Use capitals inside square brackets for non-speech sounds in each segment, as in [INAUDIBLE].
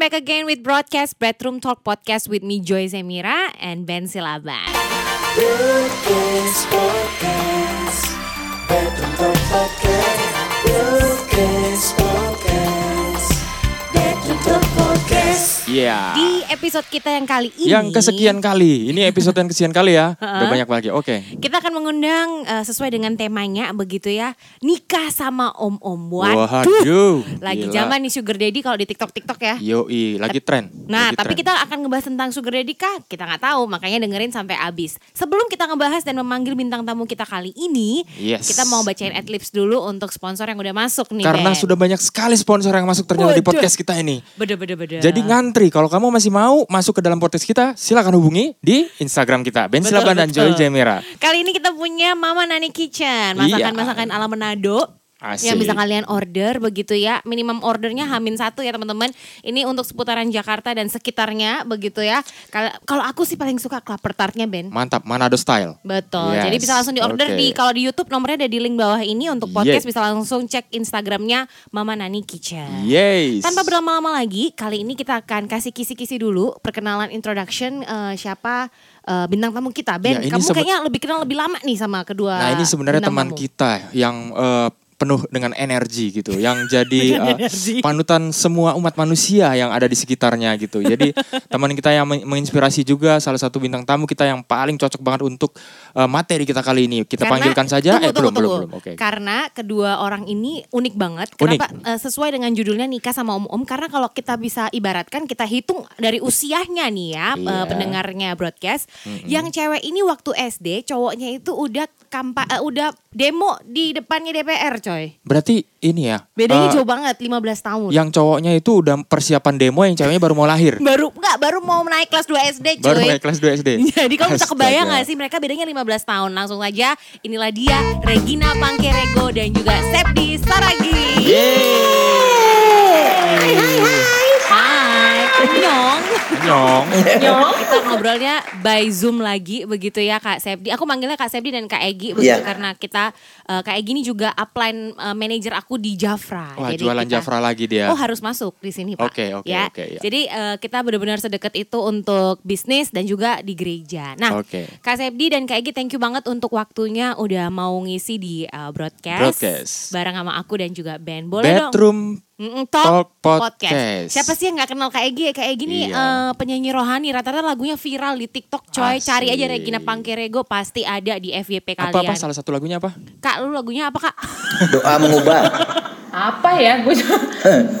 back again with broadcast Bedroom Talk podcast with me Joy Zemira and Ben Silaban. Podcast, podcast, Iya. Di episode kita yang kali ini Yang kesekian kali. Ini episode yang kesekian kali ya. [LAUGHS] Udah banyak lagi. Oke. kita akan mengundang eh, sesuai dengan temanya begitu ya nikah sama om-om. Waduh, Waduh. lagi gila. zaman nih sugar daddy kalau di TikTok TikTok ya. Yoi, lagi tren. Nah, Lagi tapi tren. kita akan ngebahas tentang sugar daddy kah? Kita nggak tahu, makanya dengerin sampai habis. Sebelum kita ngebahas dan memanggil bintang tamu kita kali ini, Yes. kita mau bacain adlibs dulu untuk sponsor yang udah masuk nih. Karena Ben. sudah banyak sekali sponsor yang masuk ternyata di Waduh. podcast kita ini. Beda, beda, beda. Jadi ngantri. Kalau kamu masih mau masuk ke dalam podcast kita, silakan hubungi di Instagram kita. Ben Silaban dan. Joy Jamira. Kali ini kita punya Mama Nani Kitchen, Iya. masakan-masakan ala Manado. Asik. Yang bisa kalian order begitu ya Minimum ordernya hamin satu ya teman-teman Ini untuk seputaran Jakarta dan sekitarnya begitu ya Kalau aku sih paling suka klaper tartnya Ben Mantap, Manado style. Betul. Yes, Jadi bisa langsung di order oke. di kalau di YouTube nomornya ada di link bawah ini untuk podcast Yeah. bisa langsung cek Instagramnya Mama Nani Kitchen. Yes. Tanpa berlama-lama lagi, kali ini kita akan kasih kisi-kisi dulu perkenalan introduction eh, siapa eh, bintang tamu kita. Ben, Ya, kamu kayaknya lebih kenal lebih lama nih sama kedua. Nah ini sebenarnya teman tamu. kita yang eh, penuh dengan energi gitu, yang [LAUGHS] jadi energi. panutan semua umat manusia yang ada di sekitarnya gitu. Jadi [LAUGHS] teman kita yang men- menginspirasi juga salah satu bintang tamu kita yang paling cocok banget untuk eh, materi kita kali ini. Kita Karena- panggilkan saja. tunggu, eh tunggu, belum belum tunggu. belum. Oke. Karena kedua orang ini unik banget. Unik. Kenapa? Eh, sesuai dengan judulnya nikah sama om-om. Karena kalau kita bisa ibaratkan kita hitung dari usianya nih ya eh, Iya. pendengarnya broadcast. Yang cewek ini waktu SD cowoknya itu udah kampa eh, udah demo di depannya DPR coy. Berarti ini ya. Bedanya eh, jauh banget 15 tahun. Yang cowoknya itu udah persiapan demo, yang ceweknya baru mau lahir. Baru enggak baru mau naik kelas 2 SD coy. Baru naik kelas 2 SD. Jadi kamu bisa kebayang gak sih mereka bedanya 15 tahun Langsung saja inilah dia Regina Pangkerego dan juga Sepdi Saragi Hai hai hai Hai Nyong Nyong. Nyong Kita ngobrolnya by Zoom lagi begitu ya Kak Sepdi Aku manggilnya Kak Sepdi dan Kak Egi begitu Iya. Karena kita eh, Kak Egi ini juga upline eh, manager aku di Jafra Wah Jadi jualan kita- Jafra lagi dia. Oh harus masuk di sini Pak. Oke, oke, ya. oke, ya. Jadi eh, kita benar-benar sedekat itu untuk bisnis dan juga di gereja. Nah, Oke. Kak Sepdi dan Kak Egi thank you banget untuk waktunya udah mau ngisi di eh, broadcast, Broadcast. bareng sama aku dan juga Ben. Boleh dong. Bedroom Mm-mm, Talk Talk Podcast. Siapa sih yang nggak kenal Kak Egi? Kak Egi nih Iya. eh, penyanyi rohani. Rata-rata lagunya viral di TikTok coy. Asik. Cari aja Regina Pangkerego pasti ada di FYP kalian. apa apa salah satu lagunya apa? Kak lu lagunya apa Kak? [LAUGHS] Doa mengubah. apa ya gue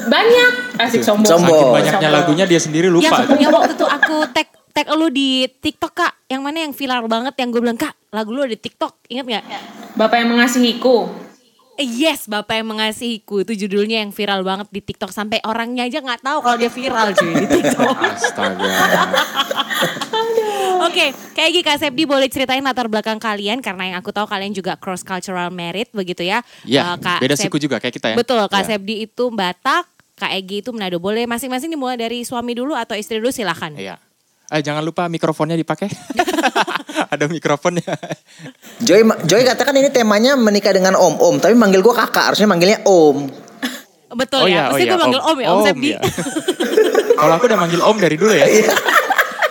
banyak asik sombong Sombong. Saking banyaknya sombong. lagunya dia sendiri lupa. Yang, yang waktu itu aku tag tag lu di TikTok kak, yang mana yang viral banget yang gue bilang kak lagu lu ada di TikTok, ingat nggak? bapak yang mengasihiku Yes, bapak yang mengasihiku itu judulnya yang viral banget di TikTok sampai orangnya aja nggak tahu kalau dia viral cuy di TikTok. [LAUGHS] Astaga. Oke, kayak gini Kak Sepdi boleh ceritain latar belakang kalian karena yang aku tahu kalian juga cross cultural merit begitu ya. Ya, Eh, Kak beda Sep- suku juga kayak kita ya. Betul, Kak Ya. Sepdi itu Batak, Kak Egi itu Manado. Boleh masing-masing dimulai dari suami dulu atau istri dulu silahkan. Iya. Eh jangan lupa mikrofonnya dipakai. [LAUGHS] Ada mikrofonnya. Joy, Joy katakan ini temanya menikah dengan om-om, tapi manggil gue kakak, harusnya manggilnya om. [LAUGHS] Betul ya, pasti gue manggil Om ya, Om, Sepdi. ya. [LAUGHS] Kalau aku udah manggil Om dari dulu ya.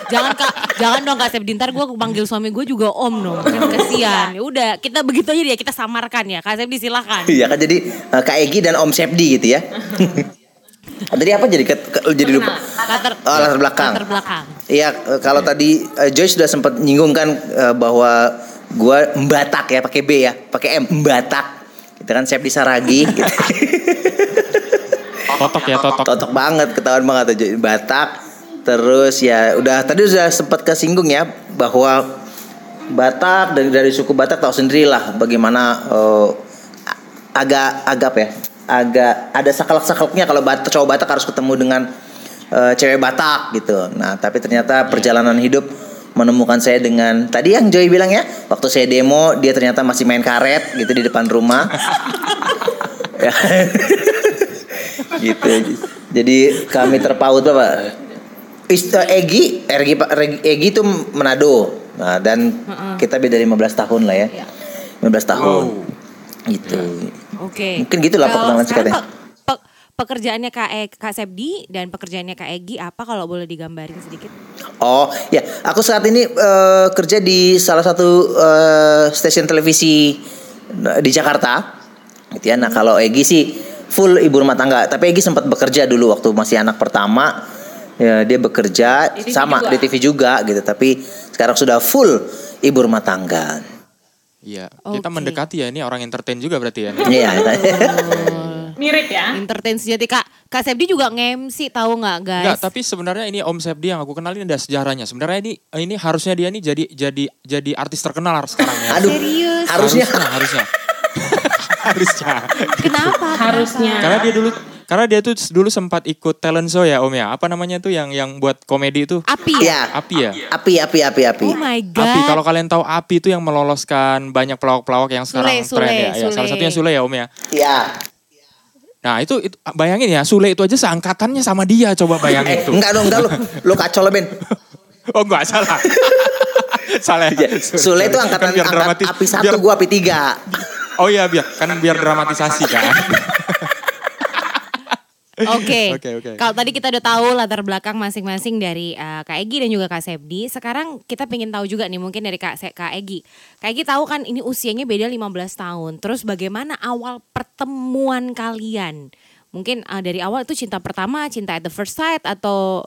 jangan kak, jangan dong Kak Sepdi. Ntar gue panggil suami gue juga Om dong. Kan kasihan. Ya udah, kita begitu aja dia, kita samarkan ya. Kak Sepdi silahkan. Iya kan jadi eh, Kak Egi dan Om Sepdi gitu ya. Tadi apa jadi ke, ke- jadi lupa. Latar, Oh, latar belakang. Latar belakang. Iya, eh, kalau tadi eh, Joy sudah sempat nyinggung kan eh, bahwa gua Mbatak ya, pakai B ya, pakai M, Mbatak. Kita kan Sepdi Saragi [LAUGHS] gitu. Totok ya, totok. Totok banget, ketahuan banget aja Batak. Terus ya udah tadi sudah sempat kesinggung ya bahwa Batak dari dari suku Batak tahu sendirilah bagaimana a- agak agak ya agak ada saklek-sakleknya kalau Batak cowok Batak harus ketemu dengan eh, cewek Batak gitu. Nah tapi ternyata perjalanan hidup menemukan saya dengan tadi yang Joy bilang ya waktu saya demo dia ternyata masih main karet gitu di depan rumah. [LAUGHS] Ya. gitu jadi kami terpaut bapak Ist- eh, Egi Egi Egi, Egi itu Manado nah dan kita beda 15 tahun lah ya 15 tahun gitu Oke. Mungkin gitu lah perkenalan sekarang singkatnya. Pe- pe- pekerjaannya Kak, e, Kak Sepdi dan pekerjaannya Kak Egi apa kalau boleh digambarin sedikit? Oh ya, aku saat ini eh, kerja di salah satu eh, stasiun televisi eh, di Jakarta. Gitu ya. Nah kalau Egi sih full ibu rumah tangga. Tapi Egi sempat bekerja dulu waktu masih anak pertama. Ya, dia bekerja Di TV sama juga. di TV juga gitu. Tapi sekarang sudah full ibu rumah tangga. Iya, kita Oke. mendekati ya ini orang entertain juga berarti ya. Iya. Mirip ya. Entertain sejati Kak. Kak Sepdi juga nge-MC tahu nggak guys? Enggak, tapi sebenarnya ini Om Sepdi yang aku kenal ini ada sejarahnya. Sebenarnya ini ini harusnya dia ini jadi jadi jadi artis terkenal sekarang ya. Aduh. Serius? Harusnya. harusnya harusnya. [LAUGHS] harusnya. Kenapa? Harusnya. Karena dia dulu karena dia tuh dulu sempat ikut talent show ya Om ya. Apa namanya tuh yang yang buat komedi itu? Api ya? Api ya? Api, api, api, api. Oh my god. Api kalau kalian tahu Api itu yang meloloskan banyak pelawak-pelawak yang sekarang Sule, tren Sule, ya. Ya, salah Sule. satunya Sule ya Om ya. Iya. Nah itu, itu bayangin ya Sule itu aja seangkatannya sama dia coba bayangin Eh, tuh. enggak dong, enggak lo. Lo kacau lo Ben. [LAUGHS] Oh enggak salah. [LAUGHS] salah ya. Sule itu angkatan Kan biar angkat dramatis. api satu, Biar- gua api tiga. Oh iya biar kan biar dramatisasi kan. [LAUGHS] Oke. [LAUGHS] Oke, oke. Kalau tadi kita udah tahu latar belakang masing-masing dari eh, Kak Egi dan juga Kak Sepdi. Sekarang kita pengen tahu juga nih mungkin dari Kak Se- Kak Egi. Kak Egi tahu kan ini usianya beda 15 tahun. Terus bagaimana awal pertemuan kalian? Mungkin eh, dari awal itu cinta pertama, cinta at the first sight atau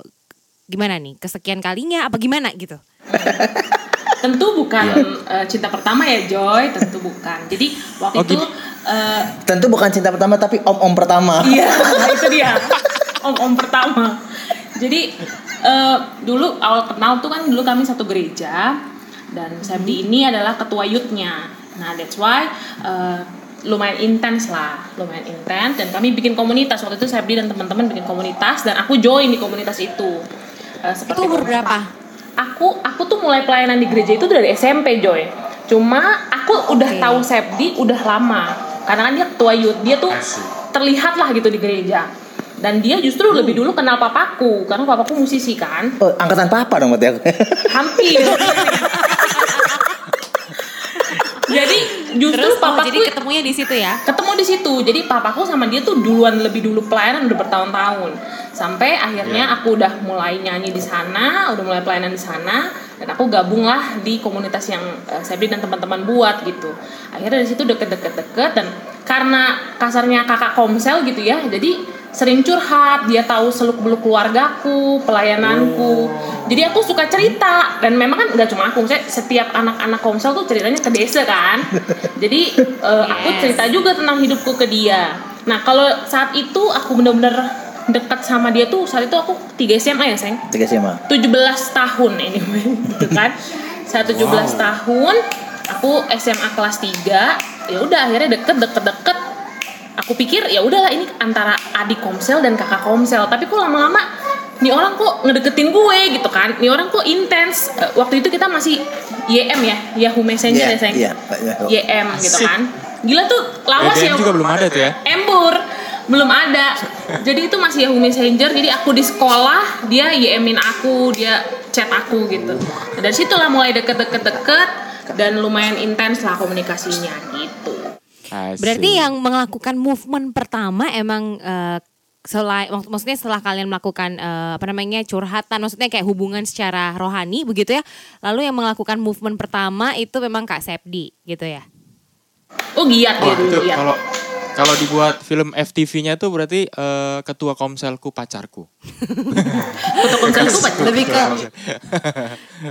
gimana nih? Kesekian kalinya apa gimana gitu? [LAUGHS] Tentu bukan Iya. eh, cinta pertama ya Joy, tentu bukan. Jadi waktu Oh, itu eh, Tentu bukan cinta pertama tapi om-om pertama. Iya, [LAUGHS] itu dia. Om-om pertama. Jadi eh, dulu awal kenal tuh kan dulu kami satu gereja dan Sabdi ini adalah ketua youth-nya. Nah, that's why eh, lumayan intens lah, lumayan intens dan kami bikin komunitas. Waktu itu Sabdi dan teman-teman bikin komunitas dan aku join di komunitas itu. Eh, Itu umur berapa? Aku aku tuh mulai pelayanan di gereja itu dari SMP Joy. Cuma aku udah Oke. tahu Sepdi udah lama. Karena kan dia ketua youth, dia tuh terlihat lah gitu di gereja. Dan dia justru lebih dulu kenal papaku karena papaku musisi kan. Oh, angkatan papa dong berarti aku. Hampir. [LAUGHS] Jadi justru Terus oh, papaku jadi ketemunya di situ ya? ketemu di situ jadi papaku sama dia tuh duluan lebih dulu pelayanan udah bertahun-tahun sampai akhirnya Iya. aku udah mulai nyanyi di sana udah mulai pelayanan di sana dan aku gabung lah di komunitas yang uh, Sebri dan teman-teman buat gitu akhirnya dari situ deket-deket-deket dan karena kasarnya kakak komsel gitu ya jadi sering curhat dia tahu seluk beluk keluargaku pelayananku. Jadi aku suka cerita. Dan memang kan nggak cuma aku saya setiap anak-anak komsel tuh ceritanya ke desa kan. [LAUGHS] Jadi eh, aku cerita juga tentang hidupku ke dia. Nah kalau saat itu aku bener-bener dekat sama dia tuh saat itu aku 3 SMA ya sayang Tiga SMA. 17 tahun ini [LAUGHS] gitu kan? Saya 17 tahun aku SMA kelas 3 ya udah akhirnya deket deket deket aku pikir ya udahlah ini antara adik komsel dan kakak komsel. Tapi kok lama-lama nih orang kok ngedeketin gue gitu kan? Nih orang kok intens. Eh, waktu itu kita masih YM ya? Yahoo Messenger Iya, ya sayang? iya, Pak, iya. YM gitu Asik. kan? Gila tuh lawas BBM ya. juga belum ada tuh ya. Embur belum ada. Jadi itu masih Yahoo Messenger jadi aku di sekolah dia YM-in aku dia chat aku gitu. Dari situlah mulai deket-deket deket dan lumayan intens lah komunikasinya gitu Asik. Berarti yang melakukan movement pertama emang eh, selain mak- maksudnya setelah kalian melakukan eh, apa namanya curhatan maksudnya kayak hubungan secara rohani begitu ya. Lalu yang melakukan movement pertama itu memang Kak Sepdi gitu ya. oh giat dia Wah, dulu itu giat kalau kalau dibuat film FTV-nya tuh berarti eh, ketua komselku pacarku. foto komsel itu pacar. Lebih ke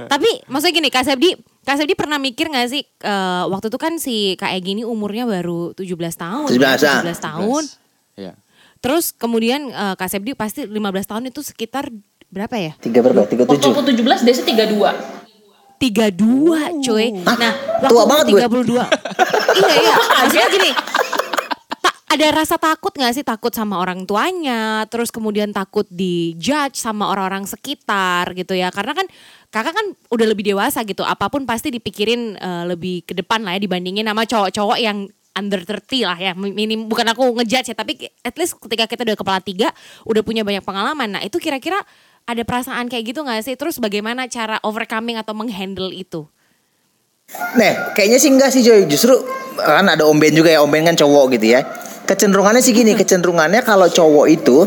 Tapi maksudnya gini Kak Sepdi, Kak Sepdi pernah mikir gak sih eh, waktu itu kan si Kak Egi ini umurnya baru 17 tahun. 17, ah. 17 tahun. Iya. Terus kemudian eh, Kak Sepdi pasti 15 tahun itu sekitar berapa ya? Tiga berapa? Tiga waktu tujuh. aku 17 dia sih 32 32 cuy. Hah? Nah, Tua waktu banget gue. 32. [LAUGHS] iya iya. Maksudnya gini. Ada rasa takut gak sih takut sama orang tuanya, terus kemudian takut di judge sama orang-orang sekitar gitu ya. Karena kan kakak kan udah lebih dewasa gitu. Apa pun pasti dipikirin eh, lebih ke depan lah ya dibandingin sama cowok-cowok yang under 30 lah ya. Minim bukan aku ngejudge ya, tapi at least ketika kita udah kepala tiga udah punya banyak pengalaman. Nah, itu kira-kira ada perasaan kayak gitu gak sih? Terus bagaimana cara overcoming atau menghandle itu? Nih, kayaknya sih enggak sih Joy. Justru kan ada Om Ben juga ya. Om Ben kan cowok gitu ya. Kecenderungannya sih gini, kecenderungannya kalau cowok itu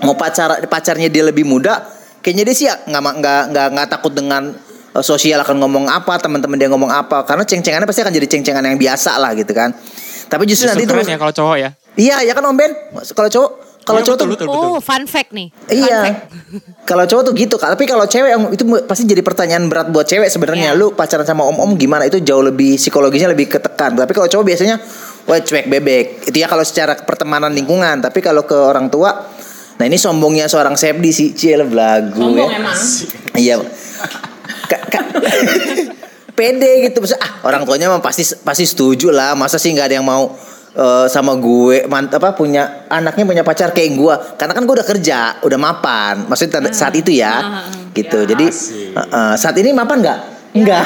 mau pacar pacarnya dia lebih muda, kayaknya dia sih nggak ma- nggak nggak nggak takut dengan eh, sosial akan ngomong apa, teman-teman dia ngomong apa, karena ceng-cengannya pasti akan jadi ceng-cengan yang biasa lah gitu kan. Tapi justru, Justru nanti keren itu ya kalau cowok ya. iya ya kan Om Ben, kalau cowok kalau Iya, cowok tuh betul, betul. Oh, fun fact nih. Fun Iya. [LAUGHS] Kalau cowok tuh gitu, tapi kalau cewek yang itu pasti jadi pertanyaan berat buat cewek sebenarnya. Iya. Lu pacaran sama om-om gimana? Itu jauh lebih psikologisnya lebih ketekan. Tapi kalau cowok biasanya wah cuek bebek. Itu ya kalau secara pertemanan lingkungan, tapi kalau ke orang tua Nah ini sombongnya seorang Sepdi sih, Ciel belagu Sombong ya. emang. Iya. [LAUGHS] Pede gitu. Maksudnya, ah orang tuanya mah pasti pasti setuju lah. Masa sih nggak ada yang mau eh, sama gue mant apa punya anaknya punya pacar kayak gue karena kan gue udah kerja udah mapan. Maksudnya tanda- saat itu ya. Gitu. Jadi eh, eh, saat ini mapan nggak? Nggak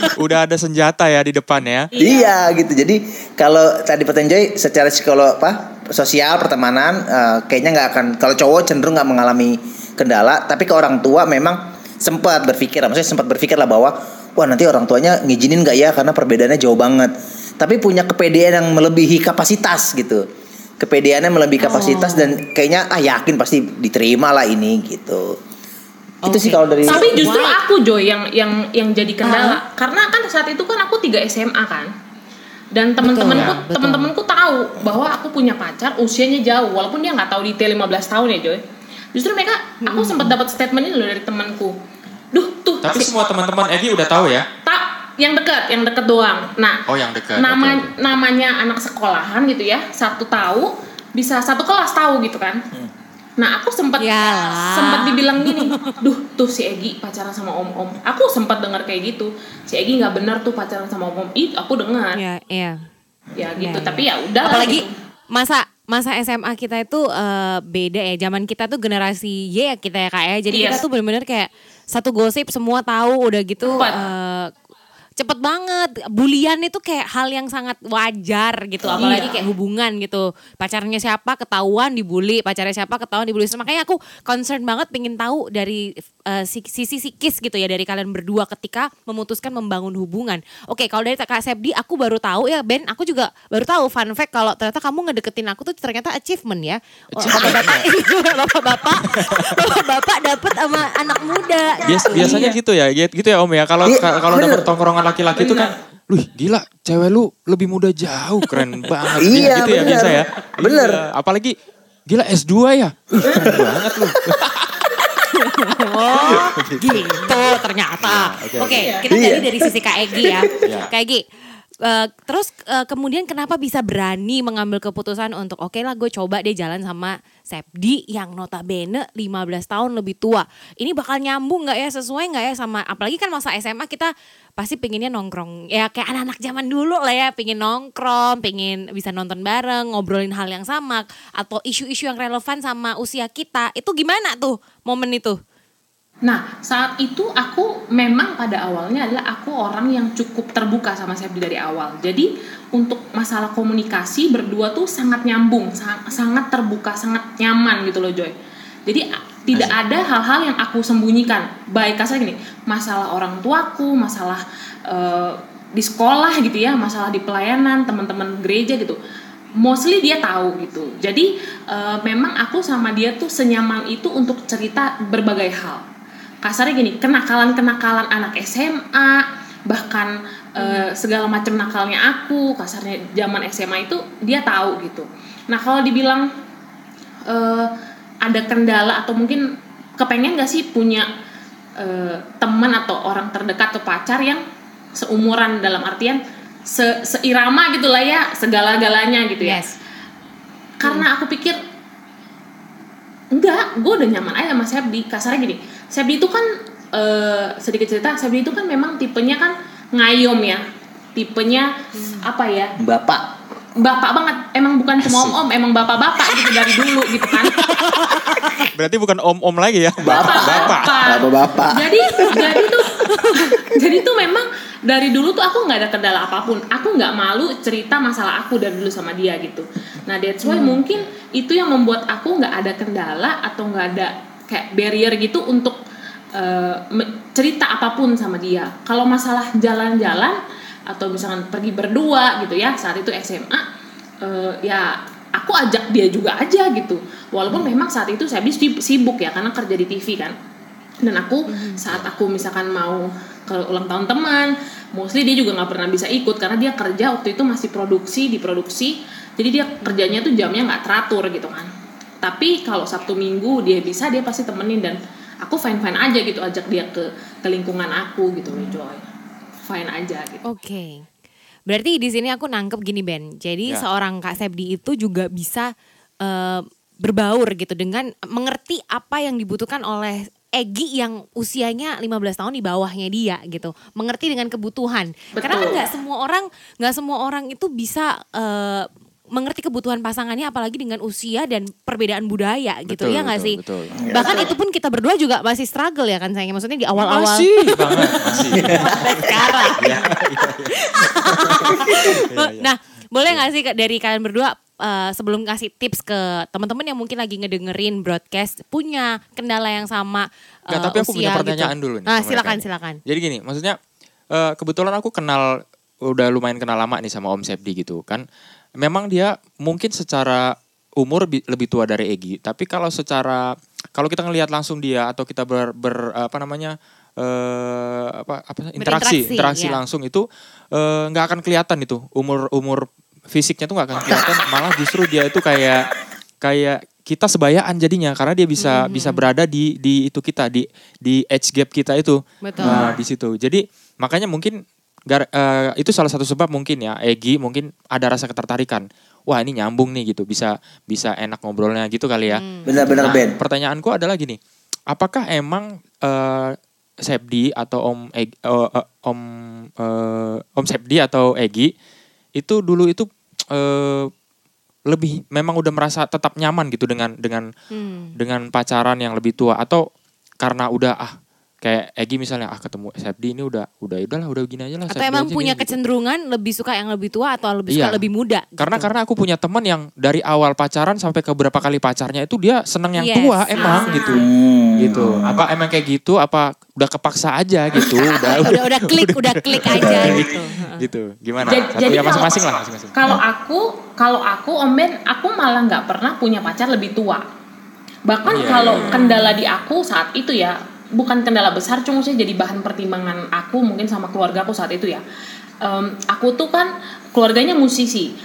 [LAUGHS] Udah ada senjata ya di depan ya. Iya gitu. Jadi kalau tadi petenjoy secara psikolog apa sosial pertemanan eh, kayaknya nggak akan kalau cowok cenderung nggak mengalami kendala, tapi ke orang tua memang sempat berpikir, maksudnya sempat berpikir lah bahwa wah nanti orang tuanya ngizinin nggak ya karena perbedaannya jauh banget. Tapi punya kepedean yang melebihi kapasitas gitu. Kepedeannya melebihi kapasitas dan kayaknya ah yakin pasti diterima lah ini gitu. Itu sih kalau dari Tapi justru Why? aku Joy yang yang yang jadi kendala. Karena kan saat itu kan aku 3 SMA kan. Dan teman-temanku ya, teman-temanku tahu bahwa aku punya pacar usianya jauh walaupun dia nggak tahu detail 15 tahun ya Joy. Justru mereka aku sempat dapat statement ini loh dari temanku. Duh, tuh Tapi semua teman-teman Edi udah tahu ya. tak yang dekat, yang dekat doang. Nah, Oh, yang dekat. nama oke. namanya anak sekolahan gitu ya, satu tahu bisa satu kelas tahu gitu kan. Nah, aku sempat sempat dibilang gini, duh tuh si Egi pacaran sama om-om. Aku sempat dengar kayak gitu, si Egi nggak benar tuh pacaran sama om-om. Ih, aku dengar. Iya, iya. Ya gitu, Iya, tapi ya udah. Apalagi gitu. masa masa SMA kita itu eh, beda ya. Zaman kita tuh generasi Y ya kita ya Kak ya. Jadi kita Yes. tuh bener-bener kayak satu gosip semua tahu udah gitu Cepat. Cepet banget. Bulian itu kayak hal yang sangat wajar gitu. Apalagi Iya. kayak hubungan gitu. Pacarnya siapa ketahuan dibully, pacarnya siapa ketahuan dibully. Makanya aku concern banget pengen tahu dari eh, si- sisi psikis gitu ya dari kalian berdua ketika memutuskan membangun hubungan. Oke, kalau dari Kak Sepdi aku baru tahu ya Ben, aku juga baru tahu fun fact kalau ternyata kamu ngedeketin aku tuh ternyata achievement ya. Oh, Bapak-bapak bapak-bapak bapak-bapak dapat sama anak muda. Bias, biasanya gitu ya, gitu gitu ya Om ya. Kalau Iya, ka- kalau dapet tongkrongan laki-laki itu kan, Wih gila, cewek lu lebih muda jauh, keren [LAUGHS] banget. Iya, gitu ya bener. biasa ya. Bener. Iya, apalagi gila S2 ya. Keren banget lu. [LAUGHS] [LAUGHS] Oh, gitu ternyata. Oke, kita Iya. dari dari sisi Kak Egi ya. Iya. Kak Egi, eh, terus eh, kemudian kenapa bisa berani mengambil keputusan untuk oke lah gue coba deh jalan sama Sepdi yang notabene 15 tahun lebih tua. Ini bakal nyambung nggak ya sesuai nggak ya sama apalagi kan masa SMA kita pasti pengennya nongkrong ya kayak anak-anak zaman dulu lah ya pengen nongkrong, pengen bisa nonton bareng, ngobrolin hal yang sama atau isu-isu yang relevan sama usia kita. Itu gimana tuh momen itu? Nah, saat itu aku memang pada awalnya adalah aku orang yang cukup terbuka sama Sepdi dari awal. Jadi untuk masalah komunikasi berdua tuh sangat nyambung, sang- sangat terbuka, sangat nyaman gitu loh Joy. Jadi tidak ada hal-hal yang aku sembunyikan. Baik kasar gini, masalah orang tuaku, masalah eh, di sekolah gitu ya, masalah di pelayanan, teman-teman gereja gitu. Mostly dia tahu gitu. Jadi eh, memang aku sama dia tuh senyaman itu untuk cerita berbagai hal kasarnya gini kenakalan-kenakalan anak SMA bahkan eh, segala macam nakalnya aku kasarnya zaman SMA itu dia tahu gitu. Nah kalau dibilang eh, ada kendala atau mungkin kepengen gak sih punya eh, teman atau orang terdekat atau pacar yang seumuran dalam artian se seirama gitulah ya segala-galanya gitu ya? Yes. karena aku pikir enggak gue udah nyaman aja sama Sepdi kasarnya gini Sepdi itu kan eh, sedikit cerita Sepdi itu kan memang tipenya kan ngayom ya tipenya apa ya Bapak. bapak banget emang bukan cuma om om emang bapak bapak gitu dari dulu gitu kan [LAUGHS] Berarti bukan om-om lagi ya. bapak Bapak. Bapak-bapak. jadi jadi tuh jadi tuh memang dari dulu tuh aku nggak ada kendala apa pun. Aku nggak malu cerita masalah aku dari dulu sama dia gitu. Nah that's why mungkin itu yang membuat aku nggak ada kendala atau nggak ada kayak barrier gitu untuk me- cerita apa pun sama dia. Kalau masalah jalan-jalan atau misalkan pergi berdua gitu ya saat itu SMA eh, ya aku ajak dia juga aja gitu. Walaupun memang saat itu saya sibuk ya karena kerja di TV kan. Dan aku saat aku misalkan mau ke ulang tahun teman mostly dia juga nggak pernah bisa ikut karena dia kerja waktu itu masih produksi di produksi jadi dia kerjanya tuh jamnya nggak teratur gitu kan tapi kalau sabtu minggu dia bisa dia pasti temenin dan aku fine fine aja gitu ajak dia ke ke lingkungan aku gitu loh Joy fine aja gitu Oke. Berarti di sini aku nangkep gini Ben. Jadi Ya. seorang Kak Sepdi itu juga bisa eh, berbaur gitu dengan mengerti apa yang dibutuhkan oleh Egi yang usianya 15 tahun di bawahnya dia gitu. Mengerti dengan kebutuhan. Karena kan Betul. nggak semua orang nggak semua orang itu bisa eh, mengerti kebutuhan pasangannya apalagi dengan usia dan perbedaan budaya gitu Betul, ya nggak betul, sih? betul. Bahkan itu pun kita berdua juga masih struggle ya kan sayangnya maksudnya di awal-awal Masih [LAUGHS] banget, masih. sampai sekarang. Iya, [LAUGHS] nah, boleh nggak sih dari kalian berdua eh, sebelum kasih tips ke teman-teman yang mungkin lagi ngedengerin broadcast punya kendala yang sama eh, Nggak, tapi aku punya usia pertanyaan gitu. dulu nih. Nah, silakan mereka. silakan. Jadi gini, maksudnya eh, kebetulan aku kenal udah lumayan kenal lama nih sama Om Sepdi gitu kan. Memang dia mungkin secara umur bi- lebih tua dari Egi, tapi kalau secara kalau kita ngelihat langsung dia atau kita ber, ber- apa namanya eh apa apa interaksi Berinteraksi, interaksi ya. langsung itu eh, nggak akan kelihatan itu umur umur fisiknya tuh nggak akan kelihatan malah justru dia itu kayak kayak kita sebayaan jadinya karena dia bisa Hmm. bisa berada di di itu kita di di age gap kita itu Betul. Nah, di situ jadi makanya mungkin gar- eh, itu salah satu sebab mungkin ya Egi mungkin ada rasa ketertarikan wah ini nyambung nih gitu bisa bisa enak ngobrolnya gitu kali ya Hmm. Benar-benar Nah, Ben. pertanyaanku adalah gini apakah emang eh, Sepdi atau Om Egi, eh, eh, Om eh, Om Sepdi atau Egi itu dulu itu eh, lebih memang udah merasa tetap nyaman gitu dengan dengan Hmm. dengan pacaran yang lebih tua atau karena udah ah kayak Egi misalnya ah ketemu Sepdi ini udah udah udahlah udah gini aja lah Atau Sepdi emang punya gini, gitu. kecenderungan lebih suka yang lebih tua atau lebih suka Iya. lebih muda? karena gitu. karena aku punya teman yang dari awal pacaran sampai ke berapa kali pacarnya itu dia seneng yang Yes. tua emang Ah. gitu Hmm. gitu apa emang kayak gitu apa udah kepaksa aja gitu [LAUGHS] udah udah udah klik udah klik aja gitu. gitu gimana Jadi- satu jadi ya kalau- masing-masing lah masing-masing Kalau aku, kalau aku Om Ben, aku malah nggak pernah punya pacar lebih tua. Bahkan Iya, kalau iya. kendala di aku saat itu ya, bukan kendala besar, cuma sih jadi bahan pertimbangan aku mungkin sama keluarga aku saat itu ya. Em, aku tuh kan keluarganya musisi,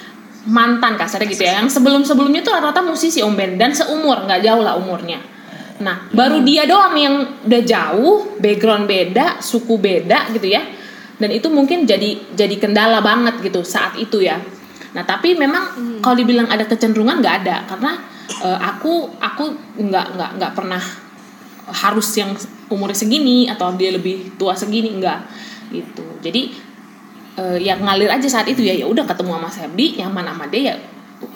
mantan kasarnya gitu ya. Yang sebelum sebelumnya tuh rata-rata musisi Om Ben dan seumur, nggak jauh lah umurnya. Nah, baru dia doang yang udah jauh, background beda, suku beda gitu ya. Dan itu mungkin jadi jadi kendala banget gitu saat itu ya. Nah, tapi memang kalau dibilang ada kecenderungan nggak ada karena eh, aku aku nggak nggak nggak pernah harus yang umurnya segini atau dia lebih tua segini enggak gitu. Jadi eh, yang ngalir aja saat itu ya ya udah ketemu sama Sepdi nyaman sama dia ya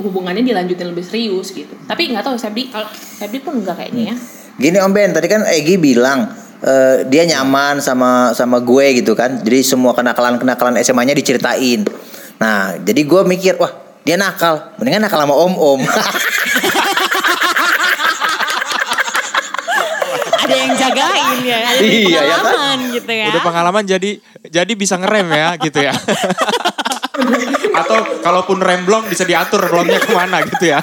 hubungannya dilanjutin lebih serius gitu. Tapi nggak tahu Sepdi kalau Sepdi pun enggak kayaknya ya. Gini Om Ben, tadi kan Egi bilang eh, dia nyaman sama sama gue gitu kan. Jadi semua kenakalan-kenakalan SMA-nya diceritain. Nah, jadi gue mikir, wah dia nakal. Mendingan nakal sama om-om. [LAUGHS] Ada yang jagain ya, ada yang Iya, ya kan? pengalaman gitu ya. udah pengalaman jadi jadi bisa ngerem ya gitu ya [LAUGHS] atau kalaupun rem blong bisa diatur blongnya ke mana gitu ya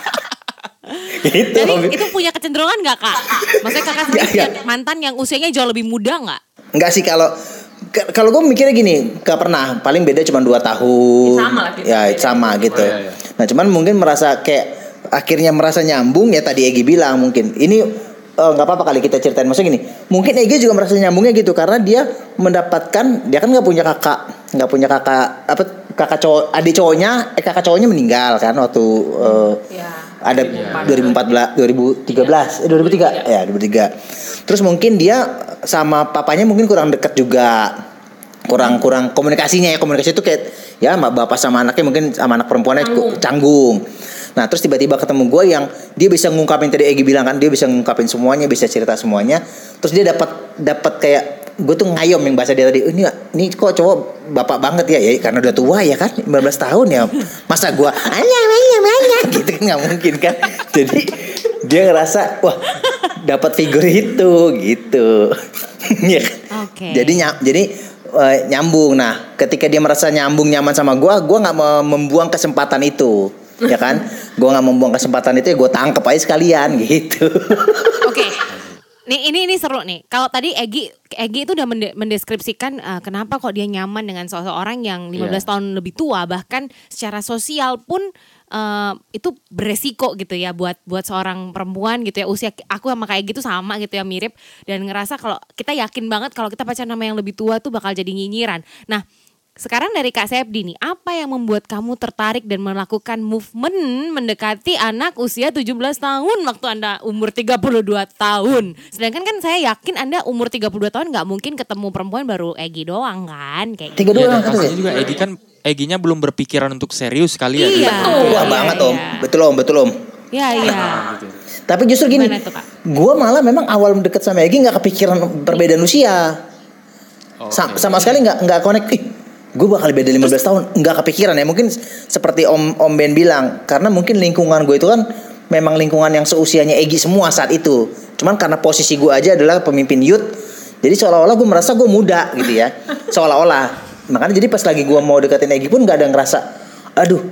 gitu. Jadi itu punya kecenderungan nggak kak? Maksudnya kakak sendiri Nggak, punya mantan yang usianya jauh lebih muda nggak? Enggak sih kalau kalau gue mikirnya gini, gak pernah. Paling beda cuma 2 tahun. Ya, sama lah kita. Ya sama gitu. Oh, iya, iya. Nah cuman mungkin merasa kayak akhirnya merasa nyambung ya tadi Egi bilang mungkin ini eh, nggak apa-apa kali kita ceritain. Maksudnya gini mungkin Egi juga merasa nyambungnya gitu karena dia mendapatkan dia kan nggak punya kakak nggak punya kakak apa kakak cowok adik cowoknya eh kakak cowoknya meninggal kan waktu eh, Ya. ada 2014 2013 eh 2003 ya 2003 terus mungkin dia sama papanya mungkin kurang dekat juga kurang kurang komunikasinya ya komunikasi itu kayak ya sama bapak sama anaknya mungkin sama anak perempuannya Canggung. canggung nah terus tiba-tiba ketemu gue yang dia bisa ngungkapin tadi Egi bilang kan dia bisa ngungkapin semuanya bisa cerita semuanya terus dia dapat dapat kayak gue tuh ngayom yang bahasa dia tadi "Oh, ini ini kok cowok bapak banget ya ya karena udah tua ya kan 15 tahun ya masa gue anya anya anya [LAUGHS] gitu kan nggak mungkin kan jadi dia ngerasa wah dapat figur itu gitu [LAUGHS] ya kan? Oke. jadi ny- jadi eh, nyambung. Nah, ketika dia merasa nyambung nyaman sama gua, gua nggak mau membuang kesempatan itu, [LAUGHS] ya kan? Gua nggak membuang kesempatan itu, ya gue tangkep aja sekalian [LAUGHS] gitu. Oke. Nih ini ini seru nih. Kalau tadi Egi Egi itu udah mende- mendeskripsikan eh, kenapa kok dia nyaman dengan seseorang yang 15 Iya. tahun lebih tua bahkan secara sosial pun eh, itu beresiko gitu ya buat buat seorang perempuan gitu ya usia aku sama kayak gitu sama gitu ya mirip dan ngerasa kalau kita yakin banget kalau kita pacaran sama yang lebih tua tuh bakal jadi nyinyiran. Nah, sekarang dari Kak Sepdi nih, apa yang membuat kamu tertarik dan melakukan movement mendekati anak usia 17 tahun waktu Anda umur 32 tahun? Sedangkan kan saya yakin Anda umur 32 tahun nggak mungkin ketemu perempuan baru Egi doang kan? Kayak gitu. Tiga Iya, doang dan kata pastinya juga Egi kan Eginya belum berpikiran untuk serius kali ya. Iya. gitu. Betul. Wah Iya, banget om, iya. betul om, betul om. Ya, iya. Tapi justru gini, gue malah memang awal deket sama Egi nggak kepikiran perbedaan usia. Sa- Oke. sama sekali nggak nggak connect. Ih, gue bakal beda 15 tahun, nggak kepikiran ya. Mungkin seperti Om Om Ben bilang, karena mungkin lingkungan gue itu kan memang lingkungan yang seusianya Egi semua saat itu. Cuman karena posisi gue aja adalah pemimpin youth, jadi seolah-olah gue merasa gue muda gitu ya, [LAUGHS] seolah-olah. Makanya jadi pas lagi gue mau deketin Egi pun nggak ada yang ngerasa, aduh,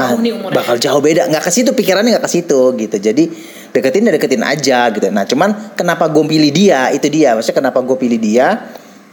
ah, Jauh nih umurnya. bakal jauh beda nggak ke situ pikirannya nggak ke situ gitu jadi deketin ya deketin aja gitu nah cuman kenapa gue pilih dia itu dia maksudnya kenapa gue pilih dia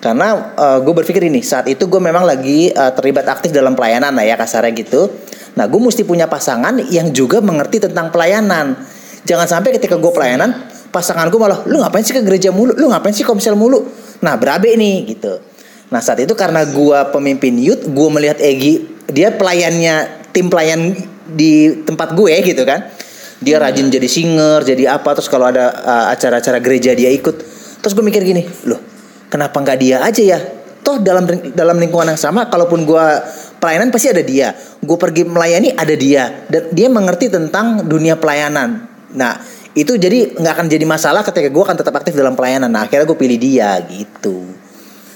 karena gue berpikir ini saat itu gue memang lagi eh, terlibat aktif dalam pelayanan lah ya kasarnya gitu. Nah gue mesti punya pasangan yang juga mengerti tentang pelayanan. Jangan sampai ketika gue pelayanan pasangan gue malah lu ngapain sih ke gereja mulu? Lu ngapain sih komsel mulu? Nah berabe nih gitu. Nah saat itu karena gua pemimpin youth, gua melihat Egi dia pelayannya tim pelayan di tempat gue gitu kan. Dia rajin jadi singer, jadi apa terus kalau ada uh, acara-acara gereja dia ikut. Terus gue mikir gini, loh kenapa nggak dia aja ya? Toh dalam dalam lingkungan yang sama, kalaupun gua pelayanan pasti ada dia. Gue pergi melayani ada dia dan dia mengerti tentang dunia pelayanan. Nah itu jadi nggak akan jadi masalah ketika gue akan tetap aktif dalam pelayanan. Nah akhirnya gue pilih dia gitu.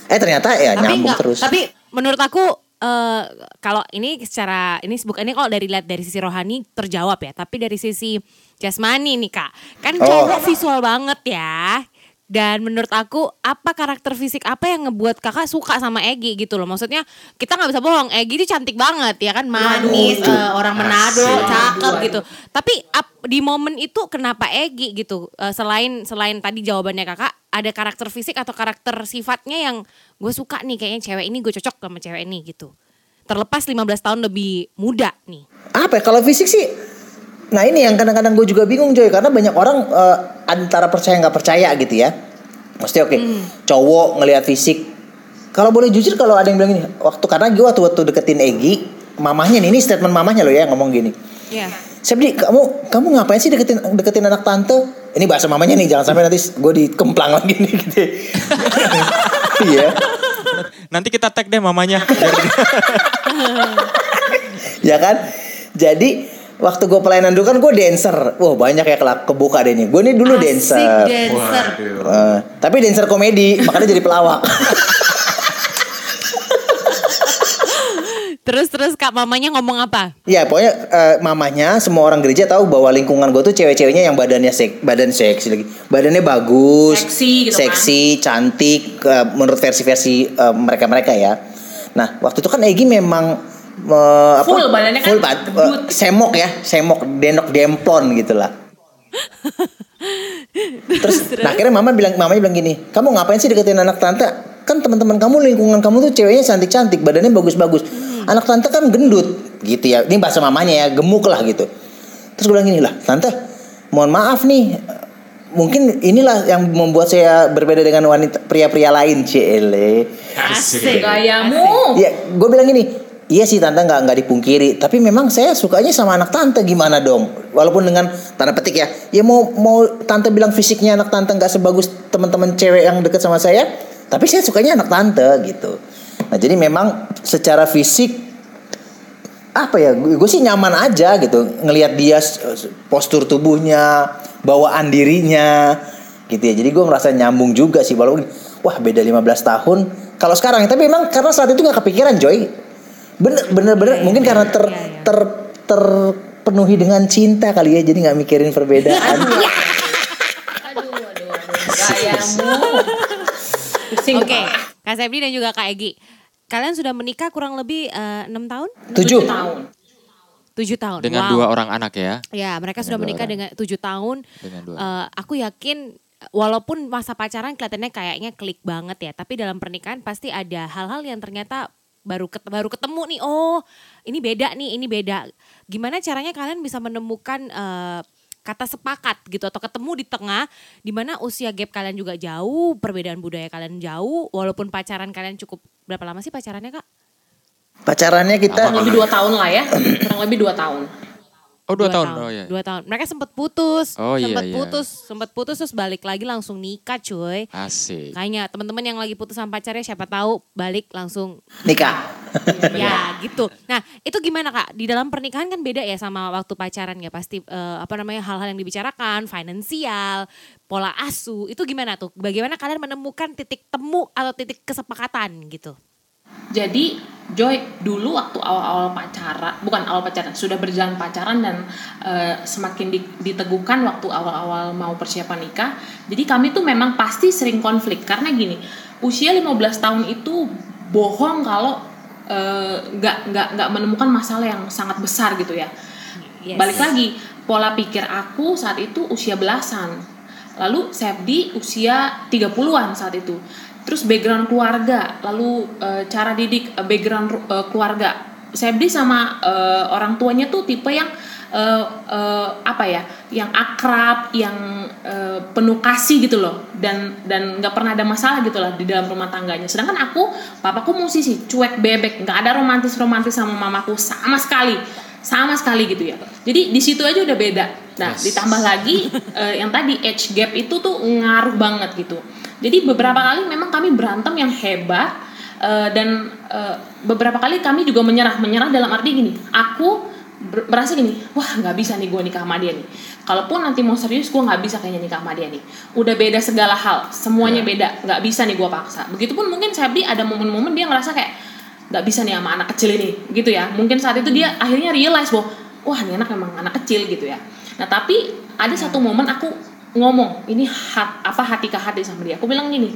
Eh ternyata ya nyambung nggak- terus. Tapi menurut aku eh, kalau ini secara ini bukan ini kalau dari lihat dari sisi rohani terjawab ya, tapi dari sisi jasmani nih kak, kan Oh. cowok visual banget ya. Dan menurut aku apa karakter fisik apa yang ngebuat kakak suka sama Egi gitu loh? Maksudnya kita nggak bisa bohong Egi itu cantik banget ya kan? Manis, eh, orang Manado, cakep gitu. Tapi ap- di momen itu kenapa Egi gitu? Eh, Selain selain tadi jawabannya kakak Ada karakter fisik atau karakter sifatnya yang gue suka nih Kayaknya cewek ini gue cocok sama cewek ini gitu. Terlepas 15 tahun lebih muda nih. Apa ya? Kalau fisik sih nah ini yang kadang-kadang gue juga bingung Joy karena banyak orang eh, antara percaya nggak percaya gitu ya. Mesti oke cowok ngelihat fisik. Kalau boleh jujur kalau ada yang bilang ini waktu karena gue waktu waktu deketin Egi mamahnya nih ini statement mamahnya loh ya yang ngomong gini. Iya. Sepdi kamu kamu ngapain sih deketin deketin anak tante? Ini bahasa mamanya nih jangan sampai nanti gue dikemplang lagi nih gitu [LAUGHS] iya. Nanti kita tag deh mamanya. [LAUGHS] Ya kan? Jadi waktu gue pelayanan dulu kan gue dancer. Wah banyak ya kelak kebuka deh nih. Gue nih dulu dancer. dancer. Eh, tapi dancer komedi makanya jadi pelawak. Terus terus kak mamanya ngomong apa? ya pokoknya eh, mamanya semua orang gereja tahu bahwa lingkungan gue tuh cewek-ceweknya yang badannya sek badan seksi lagi. Badannya bagus Seksi gitu kan. seksi cantik eh, menurut versi-versi mereka mereka ya. Nah waktu itu kan Egi memang eh, apa, Full badannya kan full bad- eh, gendut. semok ya semok denok demplon gitu lah [LAUGHS] Terus, nah akhirnya mama bilang, mamanya bilang gini, kamu ngapain sih deketin anak tante? Kan teman-teman kamu lingkungan kamu tuh ceweknya cantik-cantik, badannya bagus-bagus. Anak tante kan gendut, gitu ya. Ini bahasa mamanya ya, gemuk lah gitu. Terus gue bilang gini lah, tante, mohon maaf nih, mungkin inilah yang membuat saya berbeda dengan wanita pria-pria lain, cile. Asik gayamu. Ya, gue bilang gini, iya sih tante nggak nggak dipungkiri, tapi memang saya sukanya sama anak tante gimana dong? Walaupun dengan tanda petik ya, ya mau mau tante bilang fisiknya anak tante nggak sebagus teman-teman cewek yang deket sama saya, tapi saya sukanya anak tante gitu. Nah jadi memang secara fisik apa ya, gue sih nyaman aja gitu ngelihat dia postur tubuhnya, bawaan dirinya gitu ya. Jadi gue merasa nyambung juga sih walaupun wah beda 15 tahun. Kalau sekarang tapi memang karena saat itu nggak kepikiran Joy. Bener bener bener mungkin karena ter iya, iya. ter terpenuhi dengan cinta kali ya jadi nggak mikirin perbedaan. [LAUGHS] Aduh, aduh, aduh. Gayamu. Pusing Oke, kepala. Kak Sepdi dan juga Kak Egi. Kalian sudah menikah kurang lebih eh, enam tahun? Tujuh. tahun. Tujuh tahun. Dengan wow. dua orang anak ya. Ya, mereka Dengan sudah menikah orang. dengan tujuh tahun. Dengan dua. Eh, aku yakin walaupun masa pacaran kelihatannya kayaknya klik banget ya, tapi dalam pernikahan pasti ada hal-hal yang ternyata baru ket- baru ketemu nih. Oh, ini beda nih, ini beda. Gimana caranya kalian bisa menemukan eh, kata sepakat gitu atau ketemu di tengah di mana usia gap kalian juga jauh, perbedaan budaya kalian jauh, walaupun pacaran kalian cukup berapa lama sih pacarannya, Kak? Pacarannya kita Kurang lebih dua tahun lah ya. [CLEARS THROAT] Kurang lebih dua tahun. Oh dua, tahun. Oh iya. Dua tahun. Mereka sempat putus, Oh, iya, sempat iya. putus, sempat putus terus balik lagi langsung nikah, cuy. Asik. Kayaknya teman-teman yang lagi putus sama pacarnya siapa tahu balik langsung nikah. [LAUGHS] ya gitu. Nah itu gimana kak? Di dalam pernikahan kan beda ya sama waktu pacaran ya pasti eh, apa namanya hal-hal yang dibicarakan, finansial, pola asuh itu gimana tuh? Bagaimana kalian menemukan titik temu atau titik kesepakatan gitu? Jadi Joy dulu waktu awal-awal pacaran, bukan awal pacaran, sudah berjalan pacaran dan eh, semakin di- diteguhkan waktu awal-awal mau persiapan nikah. Jadi kami tuh memang pasti sering konflik karena gini, usia 15 tahun itu bohong kalau eh, nggak nggak nggak menemukan masalah yang sangat besar gitu ya. Yes. Balik lagi, pola pikir aku saat itu usia belasan. Lalu Sepdi usia 30-an saat itu. Terus background keluarga, lalu eh, cara didik eh, background eh, keluarga. Sepdi sama eh, orang tuanya tuh tipe yang eh, eh, apa ya, yang akrab, yang eh, penuh kasih gitu loh, dan dan nggak pernah ada masalah gitu lah di dalam rumah tangganya. Sedangkan aku, papaku musisi, cuek bebek, nggak ada romantis romantis sama mamaku sama sekali sama sekali gitu ya. Jadi di situ aja udah beda. Nah, Yes. ditambah lagi [LAUGHS] eh, yang tadi age gap itu tuh ngaruh banget gitu. Jadi beberapa kali memang kami berantem yang hebat eh, dan eh, beberapa kali kami juga menyerah. Menyerah dalam arti gini, aku ber- merasa gini, wah nggak bisa nih gue nikah sama dia nih. Kalaupun nanti mau serius, gue nggak bisa kayaknya nikah sama dia nih. Udah beda segala hal, semuanya Ya. beda, nggak bisa nih gue paksa. Begitupun mungkin Sabdi ada momen-momen dia ngerasa kayak nggak bisa nih sama anak kecil ini gitu ya. Mungkin saat itu dia akhirnya realize bahwa wah ini anak memang anak kecil gitu ya. Nah tapi ada satu momen aku ngomong ini hat, apa hati ke hati sama dia? Aku bilang gini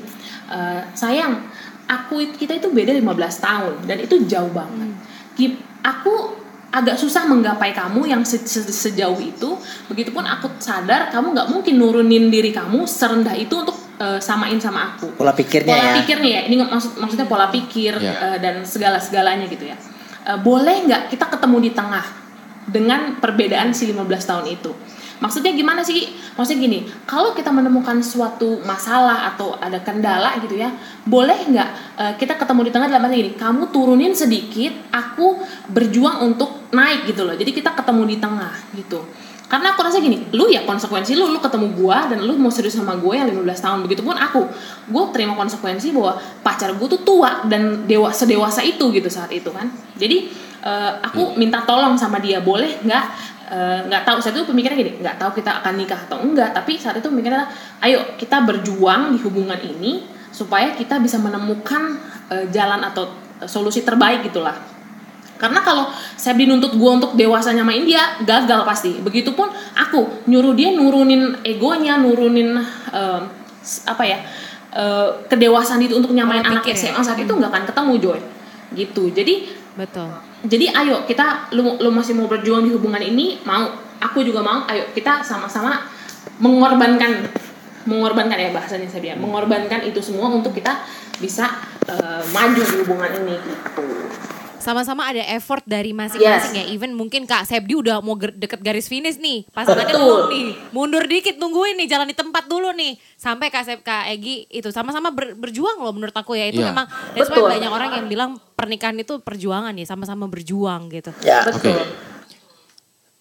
"Eh, sayang aku it- kita itu beda 15 tahun dan itu jauh banget. Ki- aku agak susah menggapai kamu yang se- se- sejauh itu. Begitupun aku sadar kamu nggak mungkin nurunin diri kamu serendah itu untuk eh, samain sama aku. Pola pikirnya pola ya. pikirnya ya ini maksud maksudnya pola pikir Ya. eh, dan segala segalanya gitu ya. Eh, boleh nggak kita ketemu di tengah dengan perbedaan si 15 tahun itu? Maksudnya gimana sih? Maksudnya gini kalau kita menemukan suatu masalah atau ada kendala gitu ya boleh nggak eh, kita ketemu di tengah dalam arti gini kamu turunin sedikit aku berjuang untuk naik gitu loh. Jadi kita ketemu di tengah gitu karena aku rasa gini, lu ya konsekuensi lu, lu ketemu gua dan lu mau serius sama gue yang 15 tahun begitupun aku, gue terima konsekuensi bahwa pacar gue tuh tua dan dewa sedewasa itu gitu saat itu kan. Jadi eh, aku minta tolong sama dia, boleh nggak? Eh, nggak tahu saat itu pemikirannya gini, nggak tahu kita akan nikah atau enggak, tapi saat itu pemikirannya, ayo kita berjuang di hubungan ini supaya kita bisa menemukan eh, jalan atau solusi terbaik gitulah karena kalau saya dinuntut gue untuk dewasa nyamain dia gagal pasti. Begitupun aku nyuruh dia nurunin egonya nurunin s- apa ya eh, kedewasaan itu untuk nyamain Pola anak pikir ya. SMA saat itu nggak akan ketemu Joy. Gitu. Jadi Betul. jadi ayo kita lu lu masih mau berjuang di hubungan ini mau aku juga mau ayo kita sama-sama mengorbankan mengorbankan ya bahasanya saya bilang mengorbankan itu semua untuk kita bisa eh, maju di hubungan ini gitu Sama-sama ada effort dari masing-masing Yes. ya. Even mungkin Kak Sepdi udah mau deket garis finish nih. Pasangannya belum nih. Mundur dikit tungguin nih jalan di tempat dulu nih. Sampai Kak Sep Kak Egi itu sama-sama ber- berjuang loh menurut aku ya. Itu Iya. memang that's why Betul. banyak orang yang bilang pernikahan itu perjuangan ya, sama-sama berjuang gitu. Ya. betul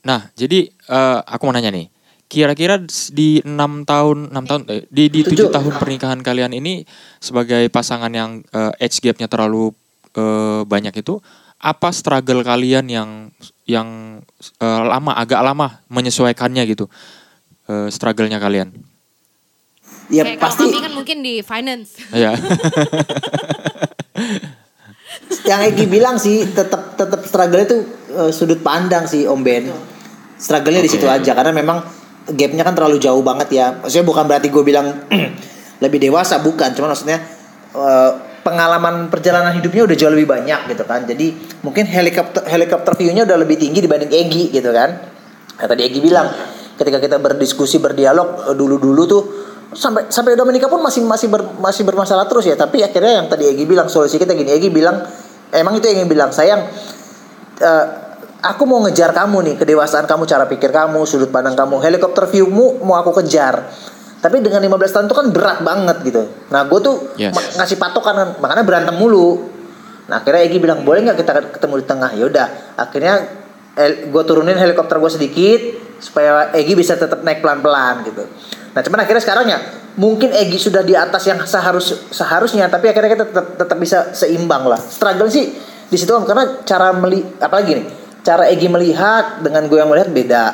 Nah, jadi eh, aku mau nanya nih. Kira-kira di enam tahun, enam tahun, eh, di di tujuh Tujuh. tahun pernikahan kalian ini sebagai pasangan yang eh, age gapnya terlalu eh, banyak itu, apa struggle kalian yang yang eh, lama, agak lama menyesuaikannya gitu, eh, struggle-nya kalian? Ya Kayak pasti kalau kami kan mungkin di finance. Ya, [LAUGHS] yang Egi bilang sih tetap tetap struggle itu eh, sudut pandang sih Om Ben. Struggle-nya di situ aja karena memang gapnya kan terlalu jauh banget ya. Maksudnya bukan berarti gue bilang [CLEARS THROAT] lebih dewasa bukan, cuman maksudnya eh, pengalaman perjalanan hidupnya udah jauh lebih banyak gitu kan. Jadi mungkin helikopter helikopter view-nya udah lebih tinggi dibanding Egi gitu kan. Nah, tadi Egi bilang ketika kita berdiskusi berdialog eh, dulu-dulu tuh sampai sampai udah menikah pun masih masih ber- masih bermasalah terus ya. Tapi akhirnya yang tadi Egi bilang solusi kita gini. Egi bilang emang itu yang Egi bilang sayang eh, aku mau ngejar kamu nih kedewasaan kamu cara pikir kamu sudut pandang kamu helikopter viewmu mau aku kejar tapi dengan 15 tahun itu kan berat banget gitu. Nah gue tuh Yes. ngasih patokan kan, makanya berantem mulu. Nah akhirnya Egi bilang boleh nggak kita ketemu di tengah? Yaudah akhirnya gue turunin helikopter gue sedikit supaya Egi bisa tetap naik pelan-pelan gitu. Nah cuman akhirnya sekarang ya mungkin Egi sudah di atas yang seharus seharusnya tapi akhirnya kita tetap tetap bisa seimbang lah. Struggle sih di situ Om, karena cara meli apalagi nih cara Egi melihat dengan gue yang melihat beda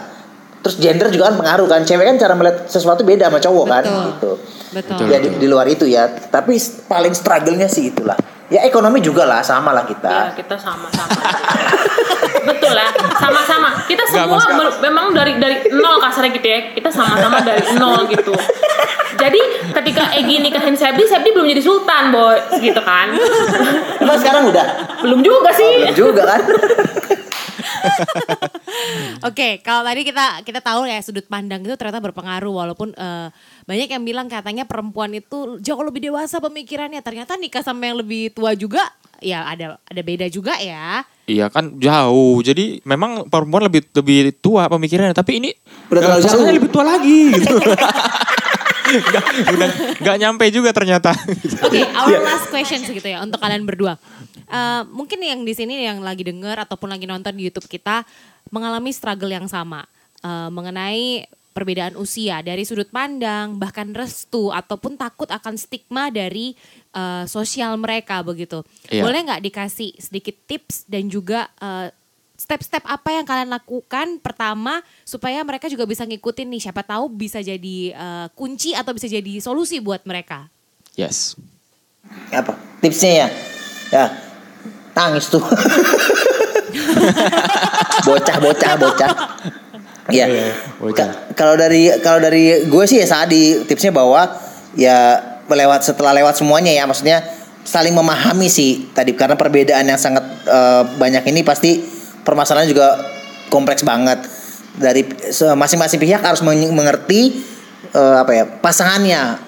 terus gender juga kan pengaruh kan cewek kan cara melihat sesuatu beda sama cowok kan Betul. gitu Betul. ya di, di luar itu ya tapi paling struggle-nya sih itulah ya ekonomi juga lah sama lah Ya, kita kita sama-sama. [LAUGHS] Betul lah, sama-sama. Kita semua memang dari dari nol kasarnya gitu ya. Kita sama-sama dari nol gitu. Jadi ketika Egi nikahin Sepdi, Sepdi belum jadi sultan, boy, gitu kan? emang sekarang udah Belum juga sih. Belum juga kan [LAUGHS] Oke, kalau tadi kita kita tahu ya sudut pandang itu ternyata berpengaruh walaupun eh, banyak yang bilang katanya perempuan itu jauh lebih dewasa pemikirannya. Ternyata nikah sama yang lebih tua juga ya ada ada beda juga ya. Iya kan jauh. Jadi memang perempuan lebih lebih tua pemikirannya, tapi ini Udah terlalu pasangannya jauh. lebih tua lagi gitu. Nggak, udah nggak nyampe juga ternyata. Oke, our last question segitu ya untuk kalian berdua. Eh, mungkin yang di sini yang lagi denger ataupun lagi nonton di YouTube kita mengalami struggle yang sama eh, mengenai perbedaan usia dari sudut pandang bahkan restu ataupun takut akan stigma dari eh, sosial mereka begitu. Iya. Boleh nggak dikasih sedikit tips dan juga eh, step-step apa yang kalian lakukan pertama supaya mereka juga bisa ngikutin nih siapa tahu bisa jadi eh, kunci atau bisa jadi solusi buat mereka. Yes. apa tipsnya ya ya nangis tuh. [LAUGHS] Bocah bocah bocah. Ya. Bocah. Ka- kalau dari kalau dari gue sih ya Sadi tipsnya bahwa ya melewat setelah lewat semuanya ya maksudnya saling memahami sih tadi karena perbedaan yang sangat eh, banyak ini pasti permasalahannya juga kompleks banget. Dari masing-masing pihak harus men- mengerti eh, apa ya pasangannya.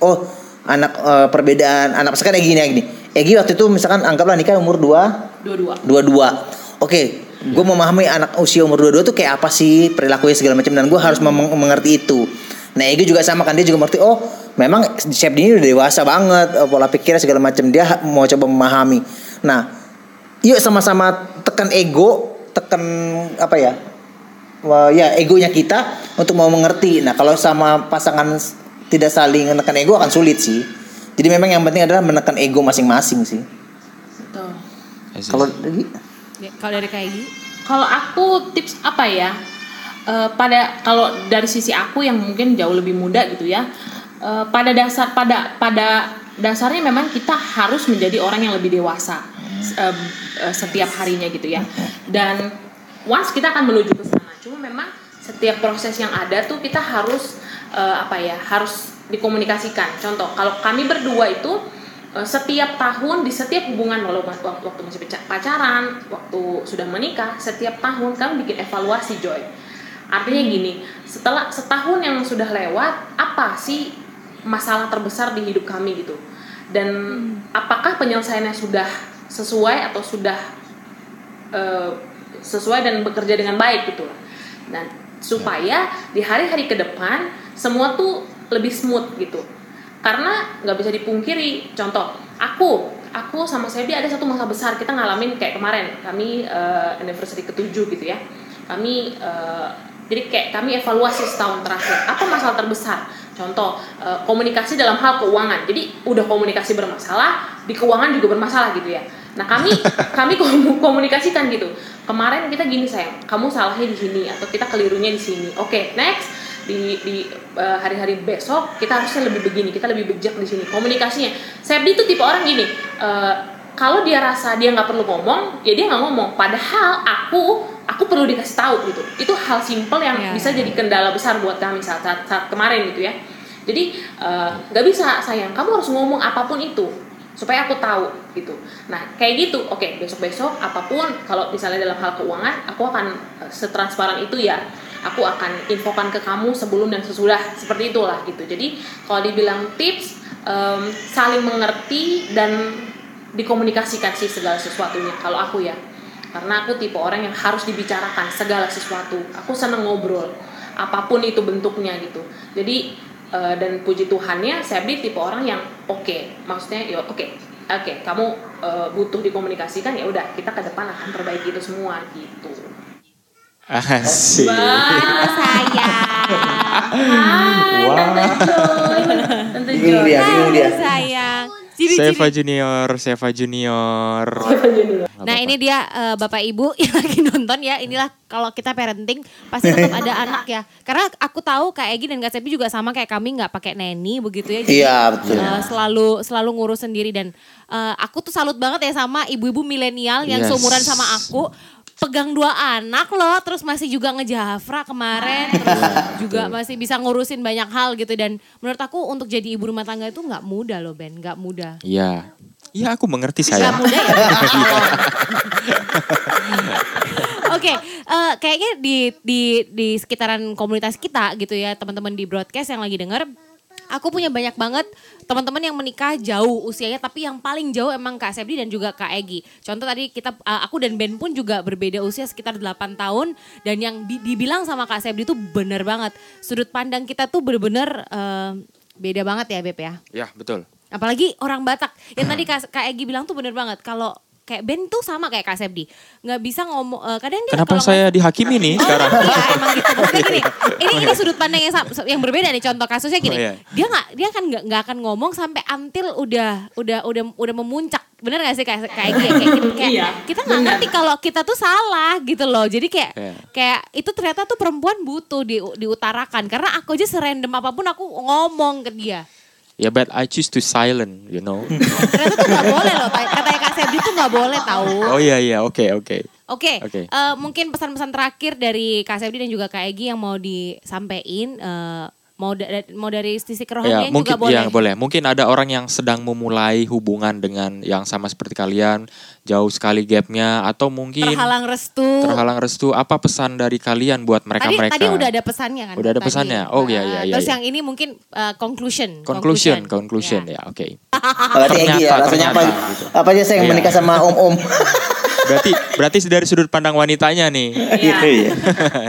Oh anak eh, perbedaan anak misalkan Egi nih Egi nih Egi waktu itu misalkan anggaplah nikah umur 2 Dua-dua. dua-dua. Oke, gue memahami anak usia umur dua-dua tuh kayak apa sih perilakunya segala macam dan gue harus mem- mengerti itu. Nah, Egi juga sama kan dia juga mengerti. Oh, memang chef ini udah dewasa banget eh, pola pikirnya segala macam dia mau coba memahami. Nah, yuk sama-sama tekan ego, tekan apa ya? Wah, ya egonya kita untuk mau mengerti. Nah, kalau sama pasangan tidak saling menekan ego akan sulit sih. Jadi memang yang penting adalah menekan ego masing-masing sih. Betul. Kalau Egi? Ya, Kalau dari kayak gini, Kalau aku tips apa ya? Eh, pada kalau dari sisi aku yang mungkin jauh lebih muda gitu ya. eh, pada dasar pada pada dasarnya memang kita harus menjadi orang yang lebih dewasa eh, eh, setiap harinya gitu ya. Dan once kita akan menuju ke sana. Cuma memang setiap proses yang ada tuh kita harus eh, apa ya? Harus dikomunikasikan. Contoh, kalau kami berdua itu Eh, setiap tahun di setiap hubungan walau waktu, masih paca- pacaran, waktu sudah menikah, setiap tahun kami bikin evaluasi Joy. Artinya gini, setelah setahun yang sudah lewat, apa sih masalah terbesar di hidup kami gitu? Dan apakah penyelesaiannya sudah sesuai atau sudah eh, sesuai dan bekerja dengan baik gitu. Dan supaya di hari-hari ke depan semua tuh lebih smooth gitu. Karena nggak bisa dipungkiri, contoh aku, aku sama Sebi ada satu masa besar kita ngalamin kayak kemarin kami eh, anniversary ketujuh gitu ya. Kami eh, jadi kayak kami evaluasi setahun terakhir apa masalah terbesar. Contoh eh, komunikasi dalam hal keuangan. Jadi udah komunikasi bermasalah, di keuangan juga bermasalah gitu ya. Nah kami [LAUGHS] kami komu- komunikasikan gitu. Kemarin kita gini sayang, kamu salahnya di sini atau kita kelirunya di sini. Oke next di di eh, hari-hari besok kita harusnya lebih begini, kita lebih bijak di sini. Komunikasinya, Sepdi itu tipe orang gini. eh, kalau dia rasa dia nggak perlu ngomong, ya dia nggak ngomong. Padahal aku aku perlu dikasih tahu gitu. Itu hal simple yang Iya. bisa jadi kendala besar buat kami saat saat, saat kemarin gitu ya. Jadi eh, nggak bisa sayang, kamu harus ngomong apa pun itu supaya aku tahu gitu nah kayak gitu oke besok besok apa pun kalau misalnya dalam hal keuangan aku akan setransparan itu ya aku akan infokan ke kamu sebelum dan sesudah seperti itulah gitu. Jadi kalau dibilang tips em, saling mengerti dan dikomunikasikan sih segala sesuatunya kalau aku ya. Karena aku tipe orang yang harus dibicarakan segala sesuatu. Aku seneng ngobrol apa pun itu bentuknya gitu. Jadi eh, dan puji Tuhannya Sabdi tipe orang yang oke. Maksudnya ya oke oke kamu eh, butuh dikomunikasikan ya udah kita ke depan akan perbaiki itu semua gitu Asik. Wah, sayang. Hai, Tante Joy. Bingung Joy. dia, sayang. Seva Junior, Seva Junior. Nggak Nah ini dia eh, Bapak Ibu [LAUGHS] yang lagi nonton ya Inilah kalau kita parenting Pasti tetap ada [LAUGHS] anak ya Karena aku tahu Kak Egi dan Kak Sepi juga sama kayak kami nggak pakai neni begitu ya Jadi, Iya, betul. eh, selalu selalu ngurus sendiri dan eh, aku tuh salut banget ya sama ibu-ibu milenial yang Yes. seumuran sama aku pegang dua anak loh terus masih juga ngejafra kemarin terus [LAUGHS] juga masih bisa ngurusin banyak hal gitu dan menurut aku untuk jadi ibu rumah tangga itu nggak mudah loh Ben nggak mudah Iya. Iya aku mengerti saya. mudah ya. [LAUGHS] [LAUGHS] Oke, eh, kayaknya di di di sekitaran komunitas kita gitu ya, teman-teman di broadcast yang lagi denger, aku punya banyak banget teman-teman yang menikah jauh usianya, tapi yang paling jauh emang Kak Sepdi dan juga Kak Egi. Contoh tadi kita, eh, aku dan Ben pun juga berbeda usia sekitar 8 tahun, dan yang di- dibilang sama Kak Sepdi itu bener banget. Sudut pandang kita tuh bener-bener eh, beda banget ya Beb ya. Ya betul. Apalagi orang Batak. Yang tadi [CLEARS THROAT] Kak, Kak Egi bilang tuh bener banget. Kalau kayak Ben tuh sama kayak Kak Sepdi. Nggak bisa ngomong, eh, kadang dia Kenapa kalau saya dihakimi nih sekarang? Iya emang gitu. Maksudnya gini, [LAUGHS] ini ini sudut pandang yang yang berbeda nih contoh kasusnya gini. Oh, iya. Dia nggak dia kan nggak nggak akan ngomong sampai until udah udah udah udah memuncak. Bener gak sih kayak kayak gitu? Kayak, gitu, kayak Iya, kita nggak ngerti kalau kita tuh salah gitu loh. Jadi kayak Iya. kayak itu ternyata tuh perempuan butuh di diutarakan karena aku aja serandom apa pun aku ngomong ke dia. Ya but I choose to silent, you know. [LAUGHS] Ternyata tuh nggak boleh loh. Katanya Kak Sebdi tuh nggak boleh tahu. Oh iya iya, oke oke. Oke, Oke. eh, mungkin pesan-pesan terakhir dari Kak Sepdi dan juga Kak Egi yang mau disampaikan, eh, mau da- mau dari sisi Ya, kerohanian mungkin juga boleh. ya boleh. Mungkin ada orang yang sedang memulai hubungan dengan yang sama seperti kalian, jauh sekali gapnya atau mungkin Terhalang restu. terhalang restu. Apa pesan dari kalian buat Tadi mereka-mereka? tadi udah ada pesannya kan? Udah ada tadi. pesannya? Oh, iya, iya, iya, Terus iya. yang ini mungkin eh, conclusion. Conclusion, conclusion Ya. ya, oke. Berarti Egi ya, Ternyata, rasanya apa? ternyata, gitu. Apa aja saya yang Iya. menikah sama om-om. Berarti berarti dari sudut pandang wanitanya nih. Iya. Iya.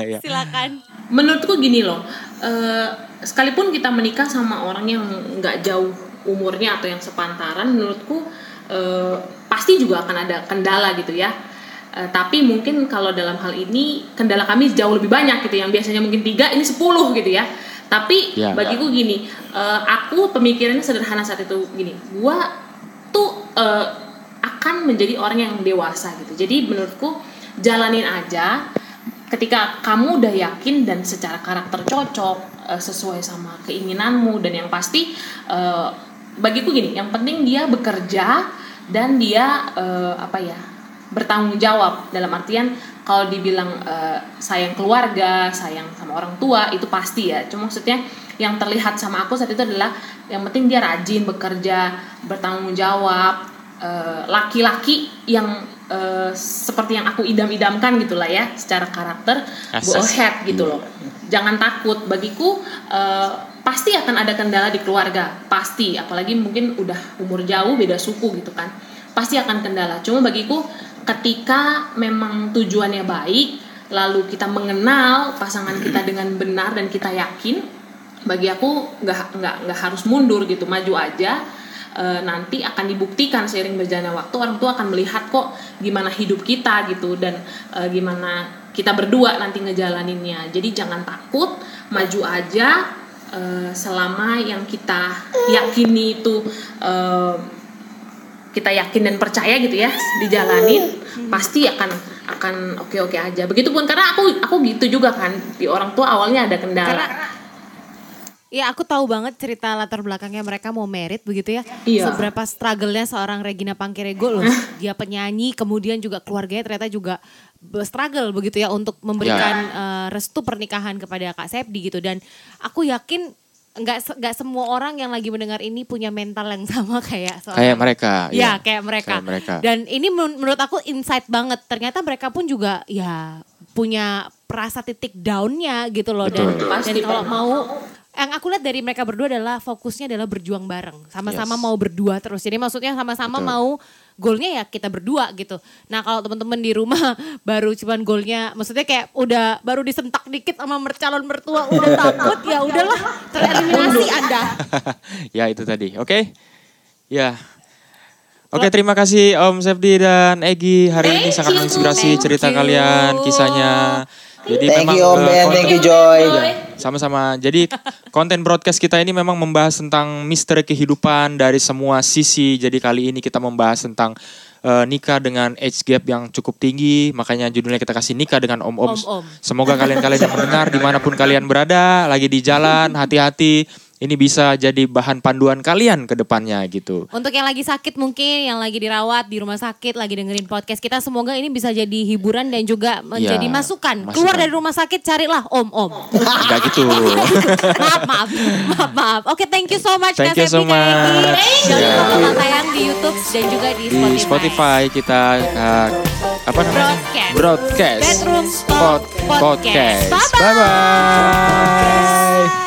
Iya. Silakan. menurutku gini loh eh, sekalipun kita menikah sama orang yang nggak jauh umurnya atau yang sepantaran menurutku eh, pasti juga akan ada kendala gitu ya. Eh, tapi mungkin kalau dalam hal ini kendala kami jauh lebih banyak gitu yang biasanya mungkin tiga ini 10 gitu ya. Tapi Ya. bagiku gini eh, aku pemikirannya sederhana saat itu gini gua tuh eh, akan menjadi orang yang dewasa gitu. Jadi menurutku jalanin aja ketika kamu udah yakin dan secara karakter cocok eh, sesuai sama keinginanmu dan yang pasti eh, bagiku gini yang penting dia bekerja dan dia eh, apa ya bertanggung jawab. Dalam artian kalau dibilang sayang keluarga sayang sama orang tua itu pasti ya. Cuma maksudnya yang terlihat sama aku saat itu adalah yang penting dia rajin bekerja bertanggung jawab eh, laki-laki yang eh, seperti yang aku idam-idamkan gitulah ya secara karakter go Asas. ahead gitu loh. Jangan takut bagiku eh, pasti akan ada kendala di keluarga pasti. Apalagi mungkin udah umur jauh beda suku gitu kan. Pasti akan kendala. Cuma bagiku ketika memang tujuannya baik lalu kita mengenal pasangan kita dengan benar dan kita yakin bagi aku nggak nggak nggak harus mundur gitu. Maju aja Eh, nanti akan dibuktikan seiring berjalannya waktu orang tua akan melihat kok gimana hidup kita gitu dan eh, gimana kita berdua nanti ngejalaninnya. Jadi jangan takut maju aja eh, selama yang kita yakini itu eh, kita yakin dan percaya gitu ya dijalanin pasti akan akan oke oke aja. Begitupun karena aku aku gitu juga kan di orang tua awalnya ada kendala. Karena Ya aku tahu banget cerita latar belakangnya mereka mau merit begitu ya. Iya. Seberapa struggle-nya seorang Regina Pangkerego loh. [LAUGHS] Dia penyanyi kemudian juga keluarganya ternyata juga struggle begitu ya untuk memberikan eh, restu pernikahan kepada Kak Sepdi gitu. Dan aku yakin nggak nggak semua orang yang lagi mendengar ini punya mental yang [LAUGHS] sama kayak seorang Kayak mereka. Ya, iya. kayak mereka. Kayak mereka. Dan ini men- menurut aku insight banget. Ternyata mereka pun juga ya punya perasa titik downnya gitu loh. Dan, Betul. dan Pasti, kalau mau yang aku lihat dari mereka berdua adalah fokusnya adalah berjuang bareng, sama-sama Yes. mau berdua terus. Jadi maksudnya sama-sama mau golnya ya kita berdua gitu. Nah kalau teman-teman di rumah [LAUGHS] baru cuman golnya, maksudnya kayak udah baru disentak dikit sama calon mertua udah [LAUGHS] takut ya udahlah tereliminasi [LAUGHS] anda. ya itu tadi. Oke. Ya. Oke, terima kasih Om Sepdi dan Egi hari ini sangat menginspirasi Thank cerita you. kalian, kisahnya. Jadi Thank memang you Om eh, Ben, konten- thank you Joy. Sama-sama. Jadi konten broadcast kita ini memang membahas tentang misteri kehidupan dari semua sisi. Jadi kali ini kita membahas tentang eh, nikah dengan age gap yang cukup tinggi. Makanya judulnya kita kasih nikah dengan om-om. Om-om. Semoga kalian-kalian yang mendengar di mana pun kalian berada, lagi di jalan, hati-hati. Ini bisa jadi bahan panduan kalian ke depannya gitu. Untuk yang lagi sakit mungkin, yang lagi dirawat di rumah sakit, lagi dengerin podcast kita, semoga ini bisa jadi hiburan dan juga menjadi Iya, masukan. masukan. Keluar dari rumah sakit carilah om-om. Enggak gitu. [LAUGHS] maaf, maaf, maaf, maaf. Oke, thank you so much Thank Kak you so much. Jangan Yeah. lupa tayang di YouTube dan juga di, di Spotify kita uh, apa namanya? Broadcast. Broadcast. Bedroom Pod- Talk Podcast. podcast. Bye-bye. Bye bye.